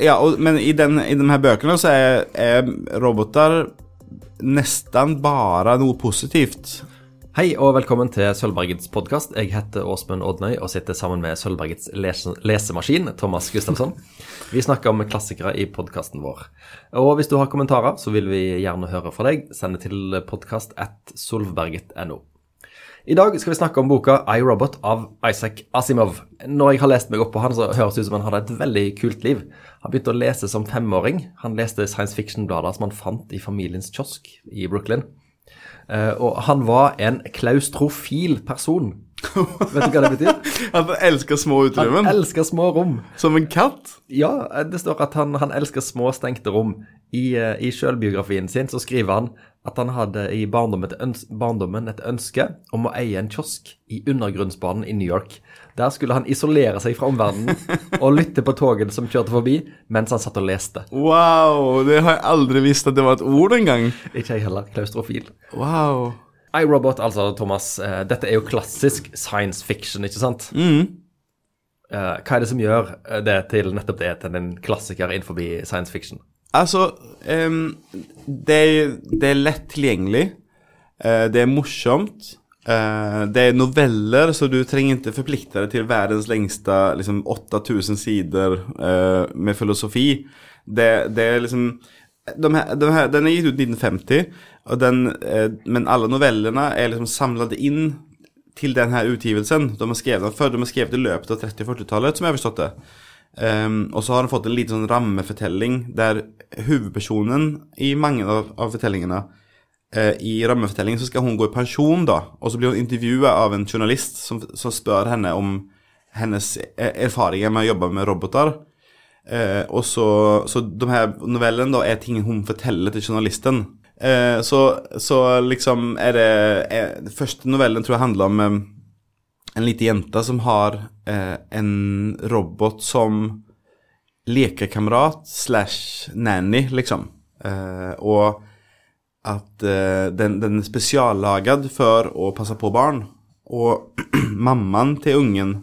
ja, og, men i, den, i de her bøkene så er, er roboter nesten bare noe positivt. Hei og velkommen til Sølvbergets podkast. Jeg heter Åsmund Odnøy og sitter sammen med Sølvbergets lese lesemaskin, Thomas Gustafsson. Vi snakker om klassikere i podkasten vår. Og hvis du har kommentarer, så vil vi gjerne høre fra deg. Send det til podkast at solvberget.no. I dag skal vi snakke om boka I, Robot av Isaac Asimov. Når jeg har lest meg opp på han, så høres det ut som han hadde et veldig kult liv. Han begynte å lese som femåring. Han leste science fiction-blader som han fant i familiens kiosk i Brooklyn. Uh, og han var en klaustrofil person. Vet du hva det betyr? Han elsker små utrymmen. Han elsker små rom. Som en katt? Ja, det står at han, han elsker små, stengte rom. I, uh, i sjølbiografien sin så skriver han at han hadde i barndommen et, barndommen et, ønske om å eie en kiosk i undergrunnsbanen i New York. Der skulle han isolere seg fra omverdenen og lytte på togene som kjørte forbi, mens han satt og leste. Wow, det har jeg aldri visst at det var et ord engang. Ikke jeg heller. Klaustrofil. Wow. iRobot, altså, Thomas. Uh, dette er jo klassisk science fiction, ikke sant? Mm. Uh, hva er det som gjør det til nettopp det til en klassiker innenfor science fiction? Altså, um, det, er, det, er, lett tilgjengelig. Uh, det er morsomt. Uh, det er noveller, så du trenger ikke forplikte deg til verdens lengste liksom, 8000 sider med filosofi. Det, det, er liksom de her, de her, Den er gitt ut i 1950, den, men alle novellene er liksom samlet inn til denne utgivelsen. De har skrevet den før, de har skrevet i løpet av 30- 40-tallet, som jeg har forstått det. Um, og så har han fått en liten sånn rammefortelling der hovedpersonen i mange av, av fortellingene uh, I rammefortellingen så skal hun gå i pensjon, da, og så blir hun intervjua av en journalist som, som, spør henne om hennes e, erfaringer med å jobbe med roboter. Uh, og så, så de her novellene er ting hun forteller til journalisten. Eh, så, så, liksom er det er, Den første novellen tror jeg handler om eh, en liten jente som har eh, en robot som lekekamerat slash nanny, liksom. Eh, og at eh, den, den er spesiallagd for å passe på barn. Og mammaen til ungen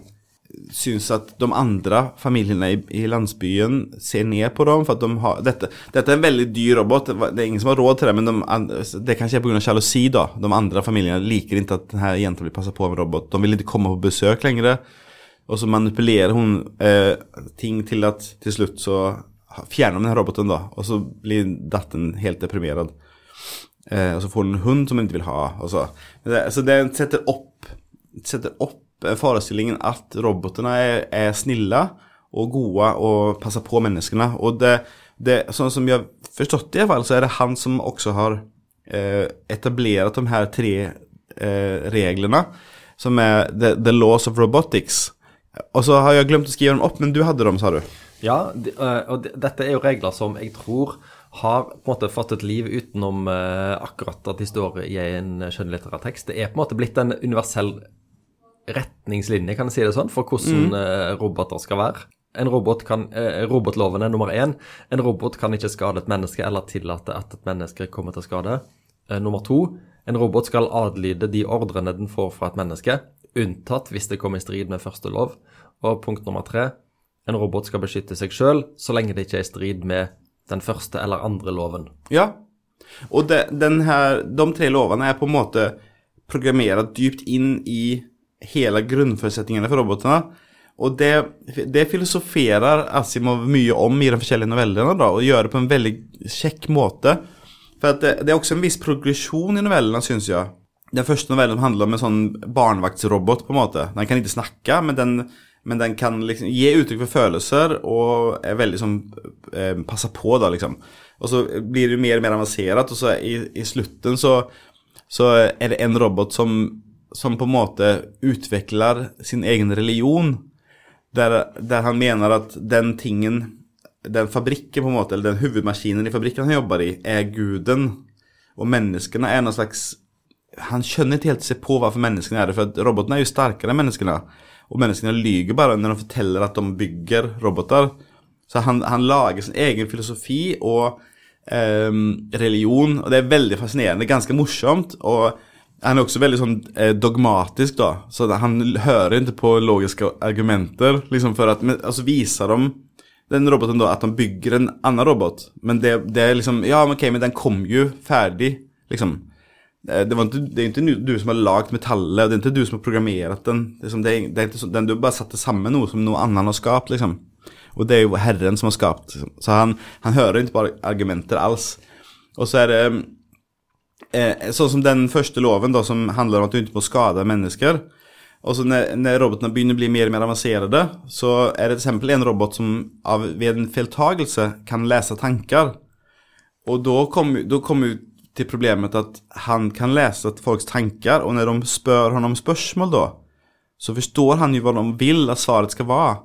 syns at de andre familiene i, i, landsbyen ser ned på dem. for at de har, dette, dette, er en veldig dyr robot. Det er ingen som har råd til det, men de, det kanskje er pga. sjalusi. da. De andre familiene liker ikke at denne jenta blir passet på av en robot. De vil ikke komme på besøk lenger. Og så manipulerer hun eh, ting til at til slutt så fjerner de denne roboten, da. Og så blir datteren helt deprimert. Eh, og så får hun en hund som hun ikke vil ha. Og så. Så det setter opp, setter opp forestillingen at robotene er, er snille og gode og passer på menneskene. Og det, det, sånn som jeg har forstått det, så er det han som også har eh, etablert de her tre eh, reglene, som er the, the, laws of robotics. Og så har jeg glemt å skrive dem opp, men du hadde dem, sa du? Ja, eh, og dette er jo regler som jeg tror har på en måte fått et liv utenom uh, akkurat at de står i en skjønnlitterær tekst. Det er på en måte blitt en universell retningslinje, kan jeg si det sånn, for hvordan mm. Eh, roboter skal være. En robot kan, eh, Robotloven er nummer én. En robot kan ikke skade et menneske eller tillate at et menneske kommer til skade. Eh, nummer to. En robot skal adlyde de ordrene den får fra et menneske, unntatt hvis det kommer i strid med første lov. Og punkt nummer tre. En robot skal beskytte seg sjøl så lenge det ikke er i strid med den første eller andre loven. Ja, og de, her, de tre lovene er på en måte programmert dypt inn i hele grunnforutsetningene for robotene. Og det, det, filosoferer Asimov mye om i de forskjellige novellene, da, og gjør det på en veldig kjekk måte. For det, det, er også en viss progresjon i novellene, syns jeg. Den første novellen handler om en sånn barnevaktsrobot, på en måte. Den kan ikke snakke, men den, men den kan liksom gi uttrykk for følelser og er veldig sånn eh, Passer på, da, liksom. Og så blir det mer og mer avansert, og så i, i slutten så, så er det en robot som som på en måte utvikler sin egen religion. Der, der, han mener at den tingen, den fabrikken på en måte, eller den hovedmaskinen i fabrikken han jobber i, er guden. Og menneskene er noe slags Han skjønner ikke helt seg på hvorfor menneskene er det, for robotene er jo sterkere enn menneskene. Og menneskene lyver bare når de forteller at de bygger roboter. Så han, han lager sin egen filosofi og eh, religion, og det er veldig fascinerende, ganske morsomt. og han er også veldig sånn eh, dogmatisk, da. Så han hører ikke på logiske argumenter. liksom for at, men, altså viser dem den roboten då, att de bygger en annan robot. Men det, det är liksom, ja men okej, men den kom ju färdig. Liksom. Eh, Det, inte, det är inte du som har lagd metallet, det är inte du som har programmerat den. Det är, som, det är, det är inte så, den, du bara satte sammen noe som någon annan har skapt, liksom. Og det er jo Herren som har skapt. Liksom. Så han, han hører ikke på argumenter alls. Og så er det eh, Sånn som den første loven da, som handler om at du ikke må skade mennesker. Og så når robotene begynner å bli mer og mer avanserte, så er det exempel en robot som av, ved en feiltagelse kan lese tanker. Og da kommer kom vi til problemet at han kan lese folks tanker, og når de spør ham om spørsmål, da, så forstår han jo hva de vil at svaret skal være.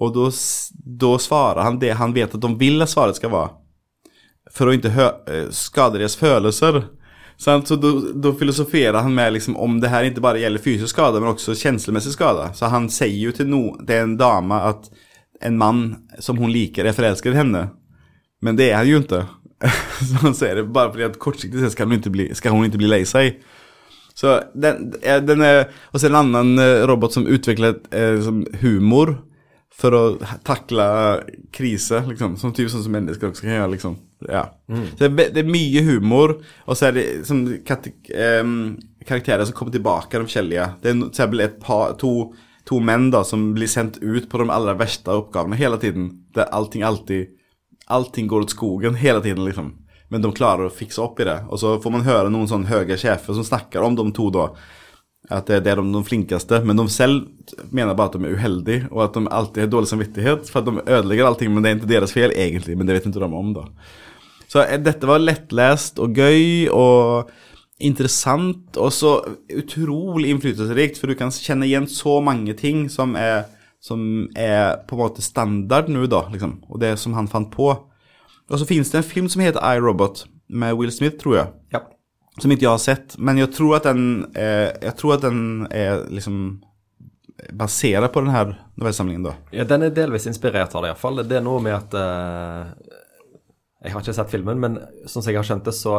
Og da svarer han det han vet at de vil at svaret skal være. For å ikke skade deres skada Sant? Så då, då han med liksom om det här inte bara gäller fysisk skada men också känslomässig skada. Så han säger ju till no, det en dama att en man som hon likar är förälskad i henne. Men det är han ju inte. Så han säger det bara för att kortsiktigt sett ska hon inte bli, ska hon inte bli sig. Så den, er den är, och sen en annan eh, robot som utvecklat eh, humor för att tackla kriser liksom. Som typ som människor också kan göra liksom. Ja. Så det, det er mye humor og så er det som um, karakterer som kommer tilbake, de forskjellige. Det er till et par, to, to, menn da, som blir sendt ut på de aller verste oppgavene hela tiden. Der allting alltid, allting går ut skogen hele tiden liksom. Men de klarer å fikse opp i det. Og så får man høre noen sånne høye sjefer som snakker om de to, da. At det er de, de flinkeste, Men de selv mener bare at de er uheldige, og at de alltid har dårlig samvittighet. for at de ødelegger allting. Men det er ikke deres fel egentlig, Men det vet ikke de om då. Så dette var lettlest og gøy og interessant, og så utrolig innflytelsesrikt, for du kan kjenne igjen så mange ting som er, som er på en måte standard nå, da, Liksom. og det som han fant på. Og så finnes det en film som heter I, Robot, Med Will Smith tror jeg. Ja. Som ikke jeg har sett. Men jeg tror at den, er, jeg tror at den er liksom basert på denne novellesamlingen, ja, den er delvis inspirert av det iallfall. Det er noe med at eh, Jeg har ikke sett filmen, men sånn som jeg har skjønt det, så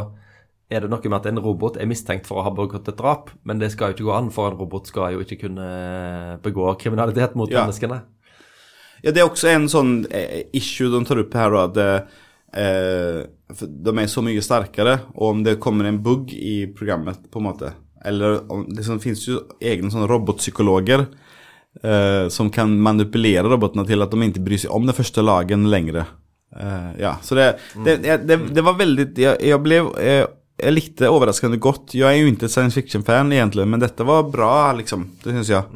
er det noe med at en robot er mistenkt for å ha begått et drap. Men det skal jo ikke gå an, for en robot skal jo ikke kunne begå kriminalitet mot Ja. menneskene. Ja, det er også en sån eh, issue de tar opp her, at eh, de er så mye sterkere. Og om det kommer en bugg i programmet på en måte. Eller om, det finnes jo egne sånne robotpsykologer. Eh, som kan manipulere robotene til at de ikke bryr seg om den første lagen längre. Eh, ja, så det, det, det, det, det var veldig Jeg, jeg ble jeg, jeg, likte overraskende godt. Jeg er jo ikke science fiction-fan egentlig, men dette var bra liksom. Det syns jag.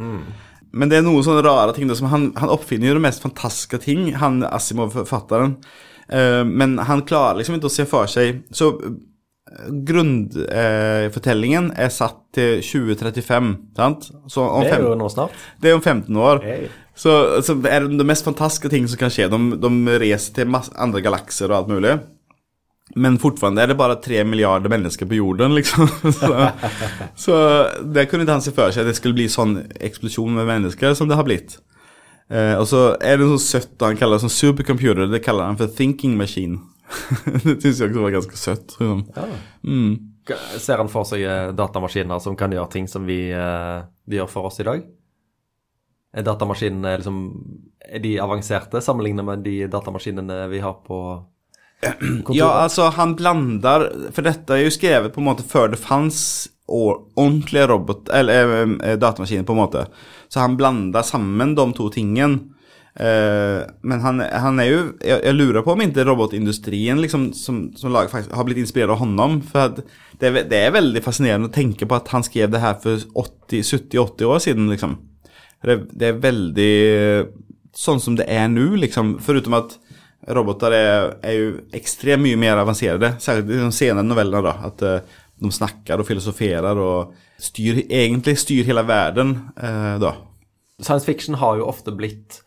Men det er noen sånne rare ting som han, han oppfinner jo de mest fantastiske ting, han Asimov-forfatteren. Uh, men han klarer liksom ikke å se for seg Så grundförtällningen er satt til 2035, sant? Det er jo nå snart. det er om 15 år. Hey. Så, så er det de mest fantastiske ting som kan skje. De, de reser til masse, andre galakser og alt mulig. Men fortfarande er det bare tre milliarder mennesker på jorden liksom. så, så det kunne ikke han se for seg, det skulle bli sånn eksplosjon med mennesker som det har blitt. Eh, og så er det noe søtt han kaller det sånn supercomputer, det kaller han for thinking machine. det syns jeg også var ganske søtt. liksom. Ja. Mm. Ser han for seg eh, datamaskiner som kan gjøre ting som vi eh, de gjør for oss i dag? Er datamaskinene liksom Er de avanserte sammenlignet med de datamaskinene vi har på kontoret? Ja, altså, han blander For dette er jo skrevet på en måte før det fanns ordentlige robot, eller datamaskiner på en måte. Så han blander sammen de to tingen. Eh, men han, han är ju, jag, jag lurar på om inte robotindustrin liksom som, som lag har blivit inspirerad av honom. För att det, är det är väldigt fascinerande att tänka på att han skrev det här för 70, 80 år sedan liksom. Det, det är väldigt sånt som det är nu liksom. Förutom att robotar är, är ju extremt mycket mer avancerade. Särskilt i de senare novellerna då. Att eh, de snackar och filosoferar och styr, egentligen styr hela världen eh, då. Science fiction har jo ofte blitt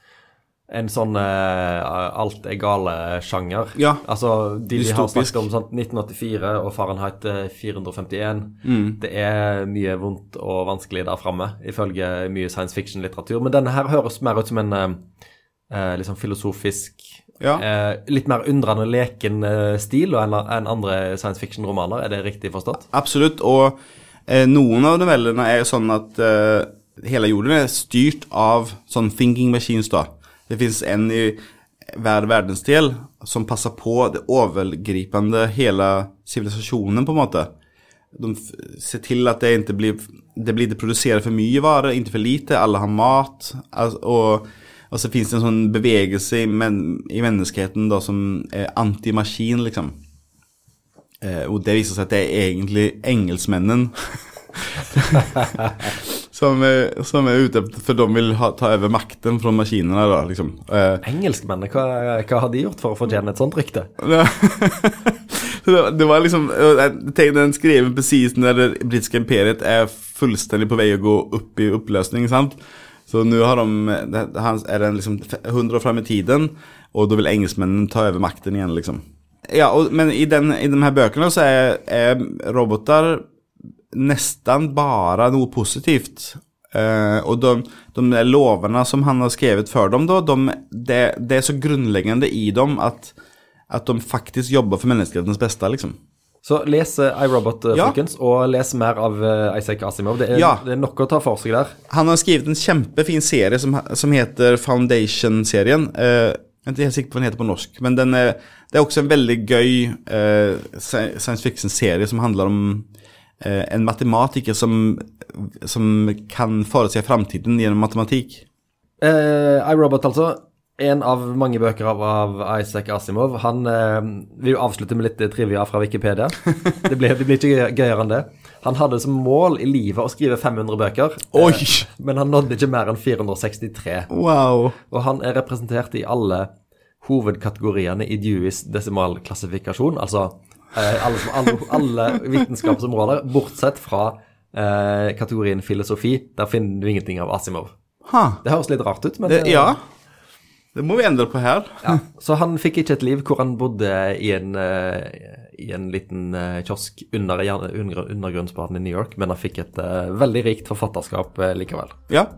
en sånn eh, alt er gale-sjanger. Ja. Altså, de vi har snakket om sånn 1984 og Fahrenheit eh, 451. Mm. Det er mye vondt og vanskelig der framme, ifølge mye science fiction-litteratur. Men denne her høres mer ut som en eh, eh, liksom filosofisk Ja. eh, Litt mer undrende leken eh, stil enn en andre science fiction-romaner. Er det riktig forstått? Absolutt, og eh, någon av novellerna er sånn at eh, hele jorden er styrt av sånn thinking machines då. Det finns en i hver verdensdel som passer på det overgripende hele sivilisasjonen på en måte. De ser til at det ikke blir Det blir ikke produsert for mye varer, ikke for lite, alle har mat. Og, og så finnes det en sånn bevegelse i, men, i menneskeheten da, som er antimaskin, liksom. Eh, og det viser seg at det er egentlig engelskmennene som, er, som er ute for de vil ha, ta over makten fra maskinene. Da, liksom. Eh, Engelskmennene, hva, hva har de gjort for å fortjene et sånt rykte? Det, var liksom Jeg tenkte den skriver precis när det brittiska imperiet är fullständigt på väg att gå upp i upplösning, sant? Så nu har de, är den liksom 100 år fram i tiden och då vill engelsmännen ta över makten igen liksom. Ja, och, men i, den, i de här böckerna så är, är robotar nästan bare noe positivt. Uh, og de, de lovene som han har skrevet for dem da, de, det, det er så grunnleggende i dem at, at de faktisk jobber for menneskehetens beste, liksom. Så les eh, iRobot, eh, Ja. folkens, og les mer av eh, Isaac Asimov. Det er, Ja. det er nok å ta for seg der. Han har skrevet en kjempefin serie som, som heter Foundation-serien. Uh, jeg er ikke helt sikker på hva den heter på norsk, men den er, det er også en veldig gøy uh, science fiction-serie som handler om eh, en matematiker som, som kan forutse framtiden gjennom matematikk. Uh, iRobot, altså. En av mange bøker av, av Isaac Asimov. Han uh, vil jo avslutte med litt trivia fra Wikipedia. Det blir, det blir ikke gøyere enn det. Han hadde som mål i livet å skrive 500 bøker, eh, men han nådde ikke mer enn 463. Wow! Og han er representert i alle hovedkategoriene i Deweys desimalklassifikasjon, altså eh, alle, alle, alle vitenskapsområder, bortsett fra eh, kategorien filosofi. Der finner du ingenting av Asimov. Ha. Det høres litt rart ut, men Det, eh, ja, det må vi endre på her. ja. Så han fikk ikke et liv hvor han bodde i en, eh, i en liten eh, kiosk under, under undergrunnsbanen i New York, men han fikk et eh, veldig rikt forfatterskap eh, likevel. Ja,